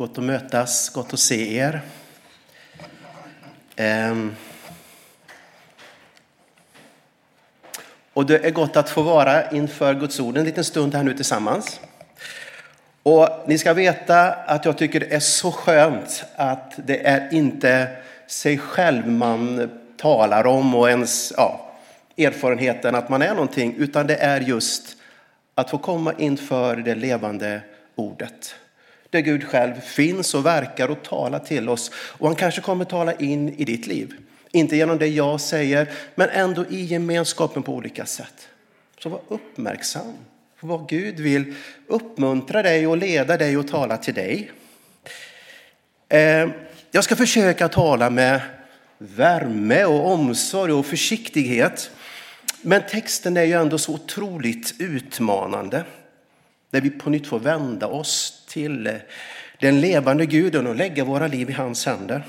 Gott att mötas, gott att se er. Ehm. Och det är gott att få vara inför Guds ord en liten stund här nu tillsammans. Och ni ska veta att jag tycker det är så skönt att det är inte sig själv man talar om och ens ja, erfarenheten att man är någonting, utan det är just att få komma inför det levande ordet. Där Gud själv finns och verkar och talar till oss. Och han kanske kommer tala in i ditt liv. Inte genom det jag säger, men ändå i gemenskapen på olika sätt. Så var uppmärksam på vad Gud vill uppmuntra dig och leda dig och tala till dig. Eh, jag ska försöka tala med värme och omsorg och försiktighet. Men texten är ju ändå så otroligt utmanande. Där vi på nytt får vända oss till eh, den levande guden och lägga våra liv i hans händer.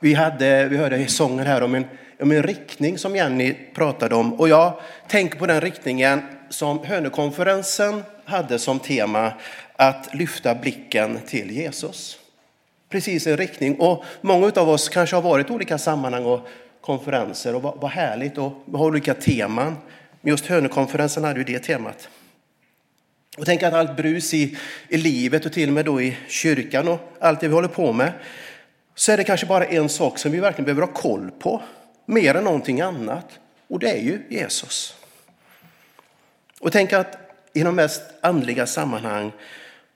Vi, hade, vi hörde sången här om en, om en riktning som Jenny pratade om. Och jag tänker på den riktningen som Hönökonferensen hade som tema att lyfta blicken till Jesus. Precis en riktning. Och många av oss kanske har varit i olika sammanhang och konferenser och vad, vad härligt och har olika teman. Men Just Hönökonferensen hade ju det temat. Och tänk att allt brus i, i livet och till och med då i kyrkan och allt det vi håller på med, så är det kanske bara en sak som vi verkligen behöver ha koll på, mer än någonting annat. Och det är ju Jesus. Och tänk att i de mest andliga sammanhang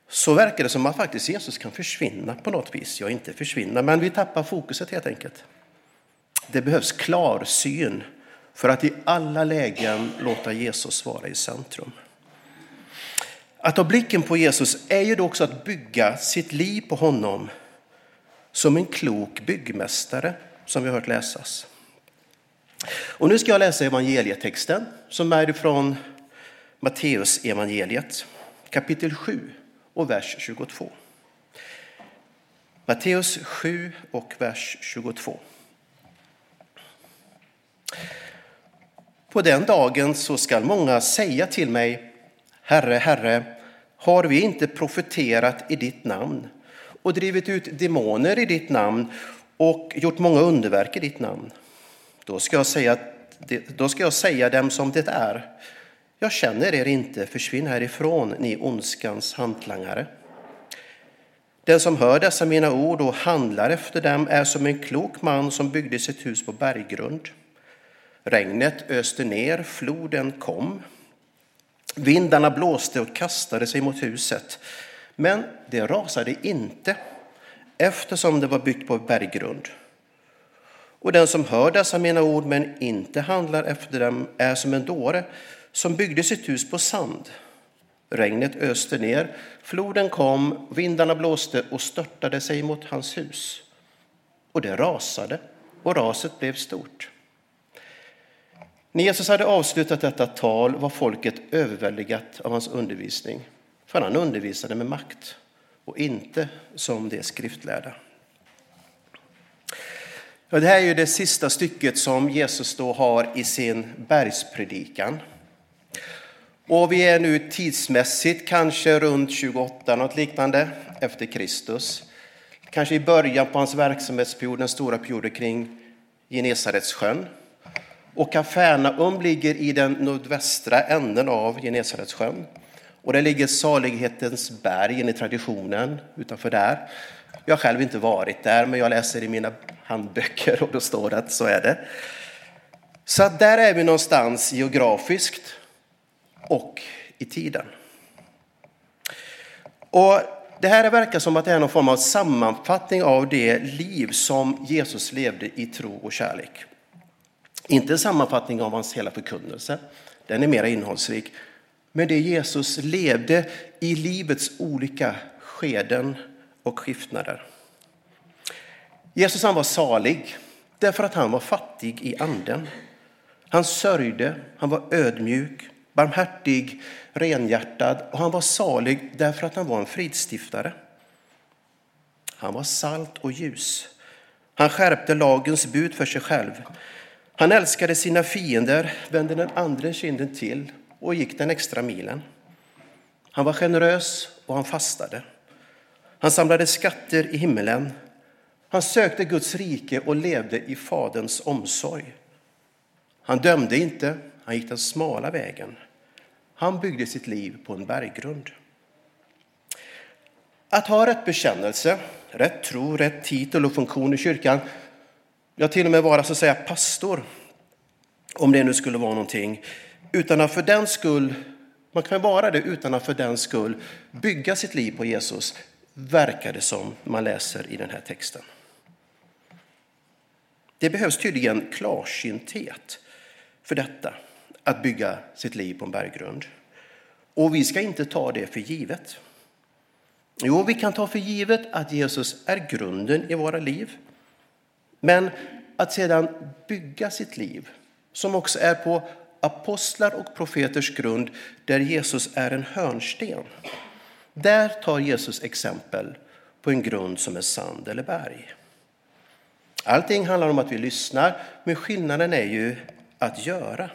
så verkar det som att faktiskt Jesus kan försvinna på något vis. Ja, inte försvinna, men vi tappar fokuset helt enkelt. Det behövs klarsyn för att i alla lägen låta Jesus vara i centrum. Att ha blicken på Jesus är ju då också att bygga sitt liv på honom som en klok byggmästare, som vi har hört läsas. Och nu ska jag läsa evangelietexten som är från Matteus evangeliet, kapitel 7 och vers 22. Matteus 7 och vers 22. På den dagen så skall många säga till mig, Herre, Herre, har vi inte profeterat i ditt namn och drivit ut demoner i ditt namn och gjort många underverk i ditt namn? Då ska jag säga, då ska jag säga dem som det är. Jag känner er inte, försvinn härifrån, ni ondskans hantlangare. Den som hör dessa mina ord och handlar efter dem är som en klok man som byggde sitt hus på berggrund. Regnet öste ner, floden kom. Vindarna blåste och kastade sig mot huset, men det rasade inte eftersom det var byggt på berggrund. Och den som hör dessa mina ord men inte handlar efter dem är som en dåre som byggde sitt hus på sand. Regnet öste ner, floden kom, vindarna blåste och störtade sig mot hans hus. Och det rasade, och raset blev stort. När Jesus hade avslutat detta tal var folket överväldigat av hans undervisning, för han undervisade med makt och inte som de skriftlärda. Det här är ju det sista stycket som Jesus då har i sin bergspredikan. Och vi är nu tidsmässigt kanske runt 28, något liknande, efter Kristus. Kanske i början på hans verksamhetsperiod, den stora perioden kring Genesaretsjön. Och Kafarnaum ligger i den nordvästra änden av Genesaretsjön. Och där ligger salighetens berg i traditionen utanför där. Jag har själv inte varit där, men jag läser i mina handböcker och då står det att så är det. Så där är vi någonstans geografiskt och i tiden. Och det här verkar som att det är någon form av sammanfattning av det liv som Jesus levde i tro och kärlek. Inte en sammanfattning av hans hela förkunnelse, den är mer innehållsrik. Men det Jesus levde i livets olika skeden och skiftnader. Jesus han var salig därför att han var fattig i anden. Han sörjde, han var ödmjuk, barmhärtig, renhjärtad och han var salig därför att han var en fridstiftare. Han var salt och ljus. Han skärpte lagens bud för sig själv. Han älskade sina fiender, vände den andra kinden till och gick den extra milen. Han var generös och han fastade. Han samlade skatter i himmelen. Han sökte Guds rike och levde i Faderns omsorg. Han dömde inte, han gick den smala vägen. Han byggde sitt liv på en berggrund. Att ha rätt bekännelse, rätt tro, rätt titel och funktion i kyrkan, ja till och med vara så att säga pastor, om det nu skulle vara någonting, utan att för den skull, man kan vara det utan att för den skull bygga sitt liv på Jesus, verkar det som man läser i den här texten. Det behövs tydligen klarsynthet för detta, att bygga sitt liv på en berggrund. Och vi ska inte ta det för givet. Jo, vi kan ta för givet att Jesus är grunden i våra liv. Men att sedan bygga sitt liv, som också är på apostlar och profeters grund, där Jesus är en hörnsten. Där tar Jesus exempel på en grund som är sand eller berg. Allting handlar om att vi lyssnar, men skillnaden är ju att göra,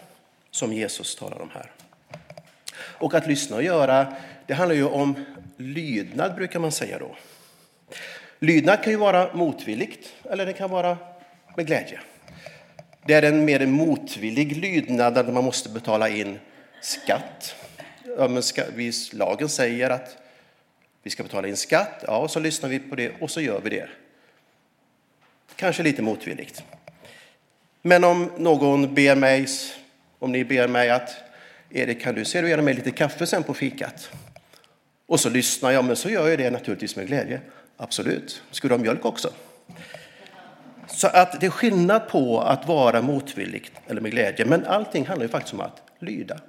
som Jesus talar om här. Och att lyssna och göra, det handlar ju om lydnad, brukar man säga då. Lydnad kan ju vara motvilligt, eller det kan vara med glädje. Det är en mer motvillig lydnad där man måste betala in skatt. Ja, men ska, vi, lagen säger att vi ska betala in skatt, ja, och så lyssnar vi på det och så gör vi det. Kanske lite motvilligt. Men om någon ber mig, om ni ber mig att Erik, kan du servera mig lite kaffe sen på fikat? Och så lyssnar jag, men så gör jag det naturligtvis med glädje. Absolut. Ska du ha mjölk också? Så att det är skillnad på att vara motvillig eller med glädje, men allting handlar ju faktiskt om att lyda.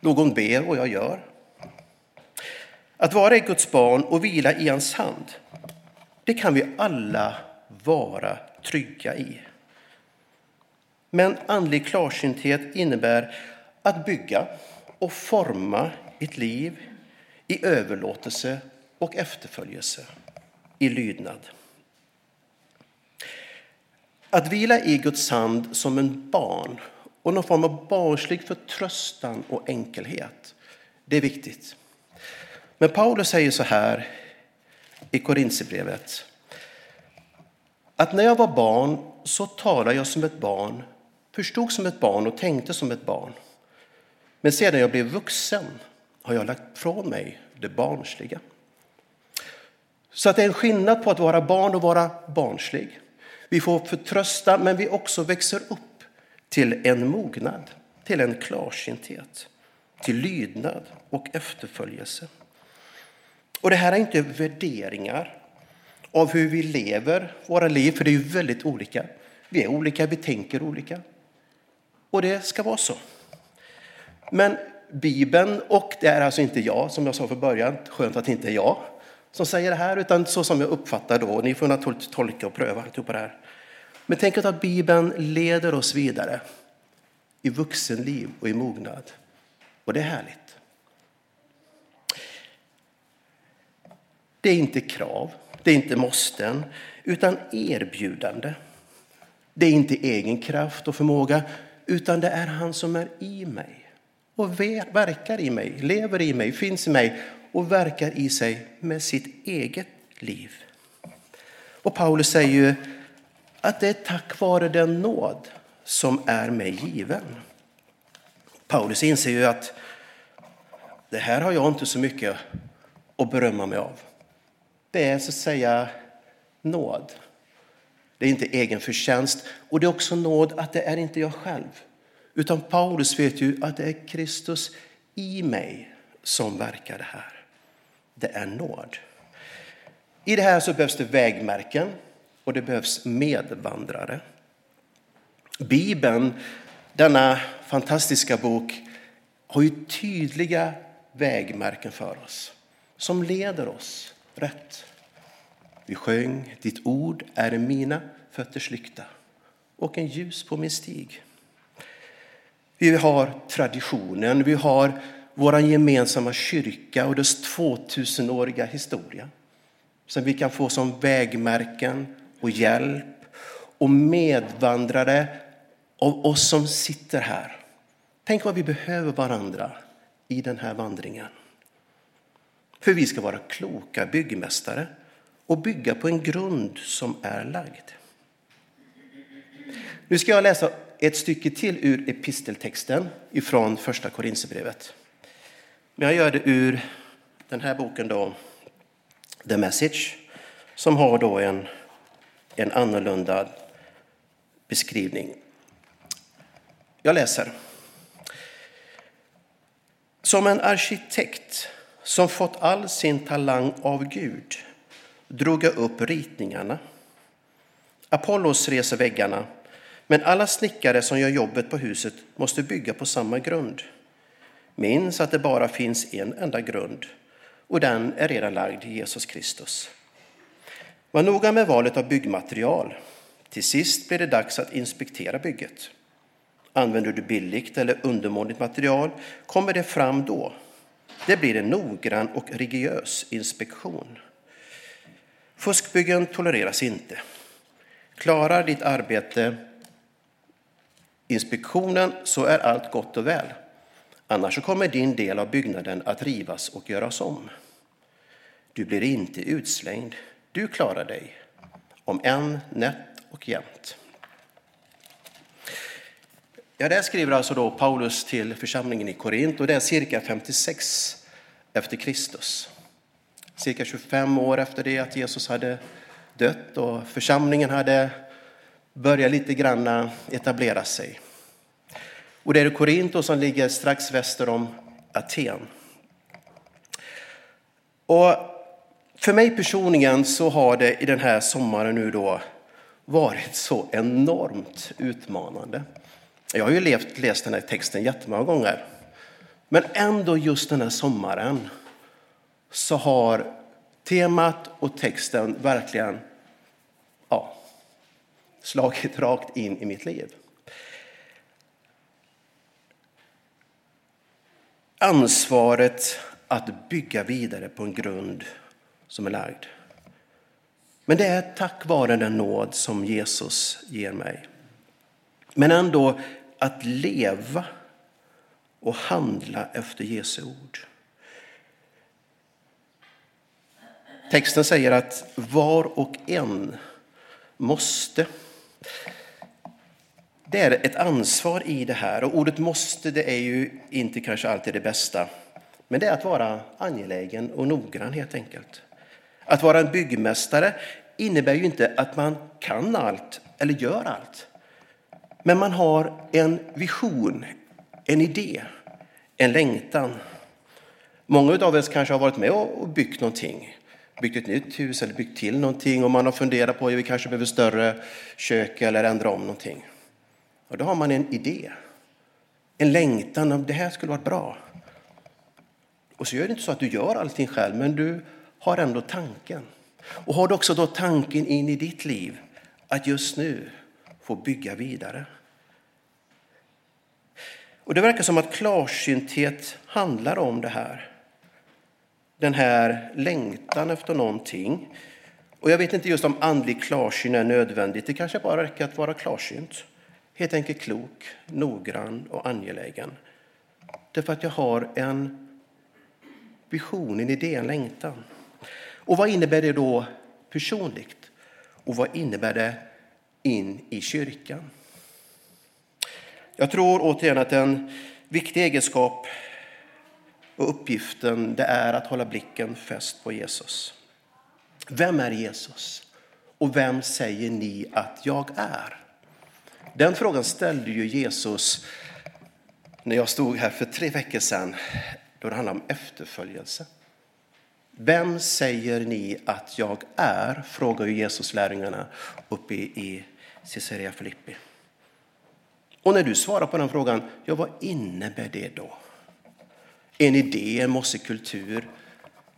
Någon ber och jag gör. Att vara i Guds barn och vila i hans hand, det kan vi alla vara trygga i. Men andlig klarsynthet innebär att bygga och forma ett liv i överlåtelse och efterföljelse, i lydnad. Att vila i Guds hand som en barn och någon form av barnslig förtröstan och enkelhet, det är viktigt. Men Paulus säger så här i Korintierbrevet att när jag var barn så talade jag som ett barn, förstod som ett barn och tänkte som ett barn. Men sedan jag blev vuxen har jag lagt från mig det barnsliga. Så att det är en skillnad på att vara barn och vara barnslig. Vi får förtrösta, men vi också växer upp till en mognad, till en klarsynthet, till lydnad och efterföljelse. Och det här är inte värderingar av hur vi lever våra liv, för det är ju väldigt olika. Vi är olika, vi tänker olika. Och det ska vara så. Men Bibeln, och det är alltså inte jag, som jag sa för början, skönt att det inte är jag som säger det här, utan så som jag uppfattar då, ni får naturligtvis tolka och pröva alltihopa det här. Men tänk att Bibeln leder oss vidare i vuxenliv och i mognad. Och det är härligt. Det är inte krav, det är inte måsten, utan erbjudande. Det är inte egen kraft och förmåga, utan det är han som är i mig och verkar i mig, lever i mig, finns i mig och verkar i sig med sitt eget liv. Och Paulus säger ju att det är tack vare den nåd som är mig given. Paulus inser ju att det här har jag inte så mycket att berömma mig av. Det är så att säga nåd. Det är inte egen förtjänst och det är också nåd att det är inte jag själv. Utan Paulus vet ju att det är Kristus i mig som verkar det här. Det är nåd. I det här så behövs det vägmärken och det behövs medvandrare. Bibeln, denna fantastiska bok, har ju tydliga vägmärken för oss som leder oss rätt. Vi sjöng Ditt ord är mina fötters lykta och en ljus på min stig. Vi har traditionen, vi har vår gemensamma kyrka och dess 2000-åriga historia som vi kan få som vägmärken och hjälp och medvandrare av oss som sitter här. Tänk vad vi behöver varandra i den här vandringen. För vi ska vara kloka byggmästare och bygga på en grund som är lagd. Nu ska jag läsa ett stycke till ur episteltexten ifrån första Korinthierbrevet. Men jag gör det ur den här boken då, The Message, som har då en, en annorlunda beskrivning. Jag läser. Som en arkitekt som fått all sin talang av Gud drog jag upp ritningarna. Apollos reser väggarna, men alla snickare som gör jobbet på huset måste bygga på samma grund. Minns att det bara finns en enda grund och den är redan lagd i Jesus Kristus. Var noga med valet av byggmaterial. Till sist blir det dags att inspektera bygget. Använder du billigt eller undermåligt material kommer det fram då. Det blir en noggrann och rigorös inspektion. Fuskbyggen tolereras inte. Klarar ditt arbete inspektionen så är allt gott och väl. Annars kommer din del av byggnaden att rivas och göras om. Du blir inte utslängd. Du klarar dig, om än nätt och jämnt. Ja, det skriver alltså då Paulus till församlingen i Korint och det är cirka 56 efter Kristus. Cirka 25 år efter det att Jesus hade dött och församlingen hade börjat lite grann etablera sig. Och det är Korinto som ligger strax väster om Aten. Och för mig personligen så har det i den här sommaren nu då varit så enormt utmanande. Jag har ju levt, läst den här texten jättemånga gånger. Men ändå just den här sommaren så har temat och texten verkligen ja, slagit rakt in i mitt liv. Ansvaret att bygga vidare på en grund som är lagd. Men det är tack vare den nåd som Jesus ger mig. Men ändå att leva och handla efter Jesu ord. Texten säger att var och en måste. Det är ett ansvar i det här och ordet måste det är ju inte kanske alltid det bästa. Men det är att vara angelägen och noggrann helt enkelt. Att vara en byggmästare innebär ju inte att man kan allt eller gör allt. Men man har en vision, en idé, en längtan. Många av oss kanske har varit med och byggt någonting. Byggt ett nytt hus eller byggt till någonting och man har funderat på att vi kanske behöver större kök eller ändra om någonting. Och då har man en idé, en längtan om det här skulle vara bra. Och så gör det inte så att du gör allting själv, men du har ändå tanken. Och har du också då tanken in i ditt liv att just nu få bygga vidare. Och Det verkar som att klarsynthet handlar om det här. Den här längtan efter någonting. Och Jag vet inte just om andlig klarsyn är nödvändigt. Det kanske bara räcker att vara klarsynt. Helt enkelt klok, noggrann och angelägen. Därför att jag har en vision, en idé, en längtan. Och vad innebär det då personligt? Och vad innebär det in i kyrkan? Jag tror återigen att en viktig egenskap och uppgiften det är att hålla blicken fäst på Jesus. Vem är Jesus? Och vem säger ni att jag är? Den frågan ställde ju Jesus när jag stod här för tre veckor sedan då det handlade om efterföljelse. Vem säger ni att jag är? frågar Jesus lärjungarna uppe i Caesarea Filippi. Och när du svarar på den frågan, ja vad innebär det då? En idé, en mossekultur?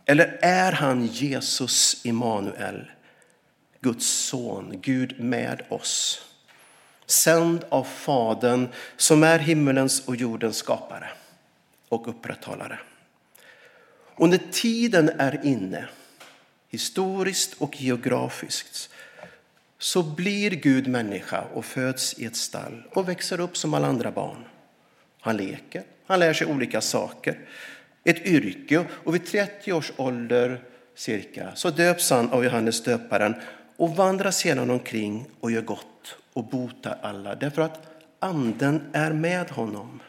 Eller är han Jesus Immanuel, Guds son, Gud med oss? Sänd av Fadern som är himmelens och jordens skapare och upprätthållare. Och när tiden är inne, historiskt och geografiskt, så blir Gud människa och föds i ett stall och växer upp som alla andra barn. Han leker, han lär sig olika saker, ett yrke och vid 30 års ålder cirka så döps han av Johannes döparen och vandrar sedan omkring och gör gott och botar alla därför att anden är med honom.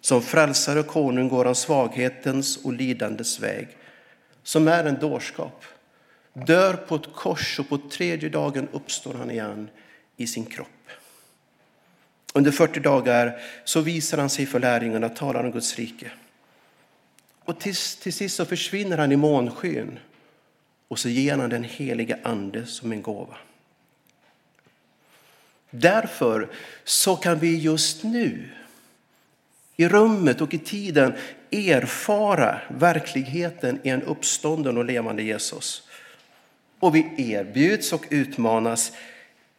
Som frälsare och konung går han svaghetens och lidandes väg som är en dårskap. Dör på ett kors och på tredje dagen uppstår han igen i sin kropp. Under 40 dagar så visar han sig för lärjungarna, talar om Guds rike. Och till, till sist så försvinner han i månskyn och så ger han den heliga ande som en gåva. Därför så kan vi just nu i rummet och i tiden erfara verkligheten i en uppstånden och levande Jesus. Och vi erbjuds och utmanas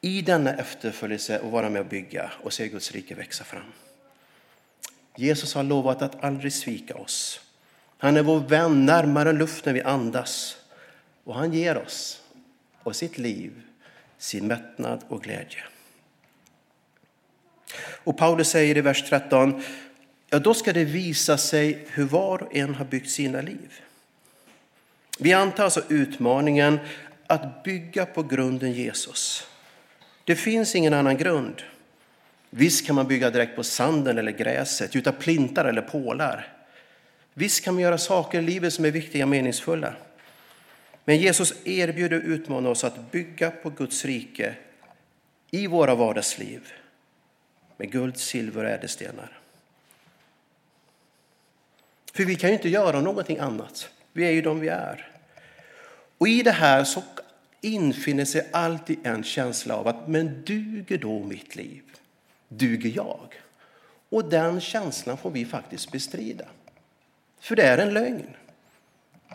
i denna efterföljelse att vara med och bygga och se Guds rike växa fram. Jesus har lovat att aldrig svika oss. Han är vår vän närmare luften vi andas och han ger oss och sitt liv sin mättnad och glädje. Och Paulus säger i vers 13, ja då ska det visa sig hur var och en har byggt sina liv. Vi antar alltså utmaningen att bygga på grunden Jesus. Det finns ingen annan grund. Visst kan man bygga direkt på sanden eller gräset, gjuta plintar eller pålar. Visst kan man göra saker i livet som är viktiga och meningsfulla. Men Jesus erbjuder och utmanar oss att bygga på Guds rike i våra vardagsliv med guld, silver och ädelstenar. För vi kan ju inte göra någonting annat. Vi är ju de vi är. Och i det här så infinner sig alltid en känsla av att men duger då mitt liv? Duger jag? Och den känslan får vi faktiskt bestrida. För det är en lögn.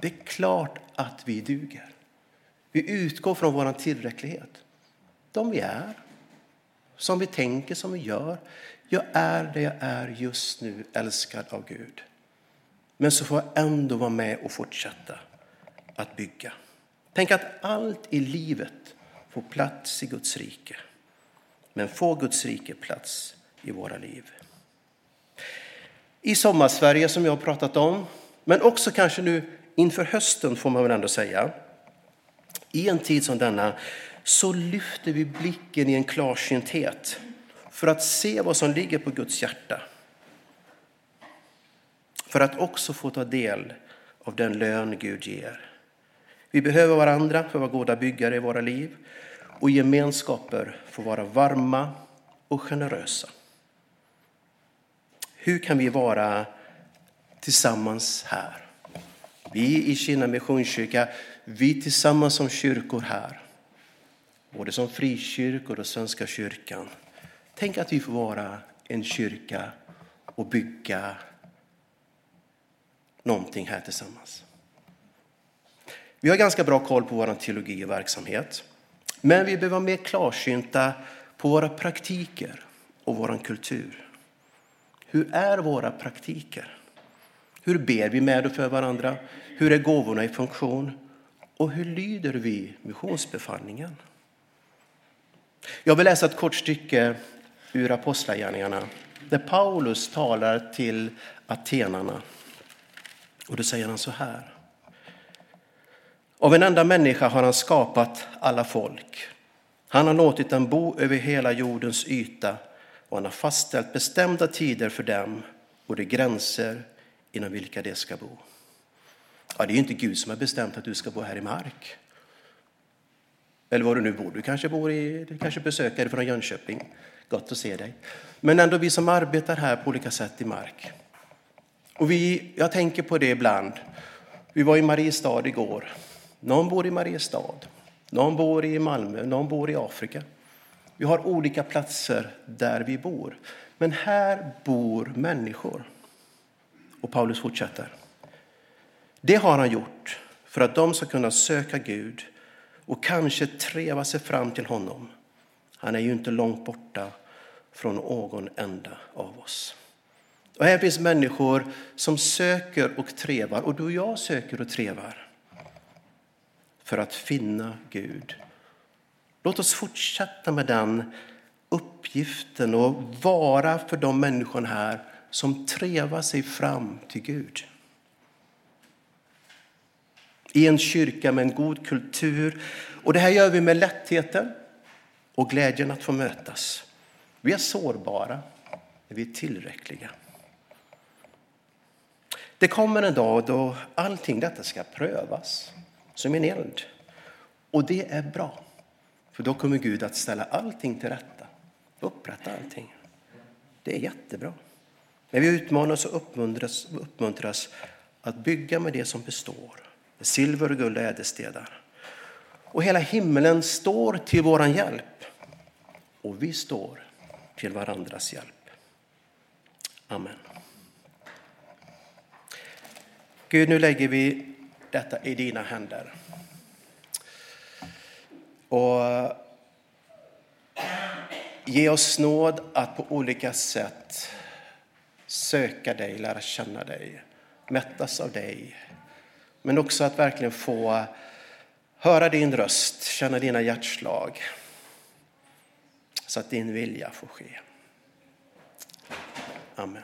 Det är klart att vi duger. Vi utgår från vår tillräcklighet. De vi är, som vi tänker, som vi gör. Jag är det jag är just nu, älskad av Gud. Men så får jag ändå vara med och fortsätta att bygga. Tänk att allt i livet får plats i Guds rike. Men får Guds rike plats i våra liv? I sommarsverige som jag har pratat om, men också kanske nu inför hösten får man väl ändå säga. I en tid som denna så lyfter vi blicken i en klarsynthet för att se vad som ligger på Guds hjärta. För att också få ta del av den lön Gud ger. Vi behöver varandra för att vara goda byggare i våra liv och gemenskaper för att vara varma och generösa. Hur kan vi vara tillsammans här? Vi i Kina Missionskyrka, vi tillsammans som kyrkor här, både som frikyrkor och Svenska kyrkan. Tänk att vi får vara en kyrka och bygga någonting här tillsammans. Vi har ganska bra koll på vår teologi och verksamhet. Men vi behöver vara mer klarsynta på våra praktiker och vår kultur. Hur är våra praktiker? Hur ber vi med och för varandra? Hur är gåvorna i funktion? Och hur lyder vi missionsbefallningen? Jag vill läsa ett kort stycke ur Apostlagärningarna där Paulus talar till atenarna. Och då säger han så här. Av en enda människa har han skapat alla folk. Han har låtit dem bo över hela jordens yta och han har fastställt bestämda tider för dem och de gränser inom vilka de ska bo. Ja, det är inte Gud som har bestämt att du ska bo här i mark. Eller var du nu bor. Du kanske bor i, du kanske besökare från Jönköping. Gott att se dig. Men ändå vi som arbetar här på olika sätt i mark. Och vi, jag tänker på det ibland. Vi var i Mariestad igår. Någon bor i Mariestad, någon bor i Malmö, någon bor i Afrika. Vi har olika platser där vi bor. Men här bor människor. Och Paulus fortsätter. Det har han gjort för att de ska kunna söka Gud och kanske treva sig fram till honom. Han är ju inte långt borta från någon enda av oss. Och här finns människor som söker och trevar, och du och jag söker och trevar för att finna Gud. Låt oss fortsätta med den uppgiften och vara för de människor här som trevar sig fram till Gud i en kyrka med en god kultur. Och det här gör vi med lättheten och glädjen att få mötas. Vi är sårbara, men vi är tillräckliga. Det kommer en dag då allting detta ska prövas som en eld. Och det är bra, för då kommer Gud att ställa allting till rätta, upprätta allting. Det är jättebra. Men vi utmanas och uppmuntras, uppmuntras att bygga med det som består, silver, guld och ädelstenar. Och hela himlen står till vår hjälp och vi står till varandras hjälp. Amen. Gud, nu lägger vi detta i dina händer. Och ge oss nåd att på olika sätt söka dig, lära känna dig, mättas av dig. Men också att verkligen få höra din röst, känna dina hjärtslag. Så att din vilja får ske. Amen.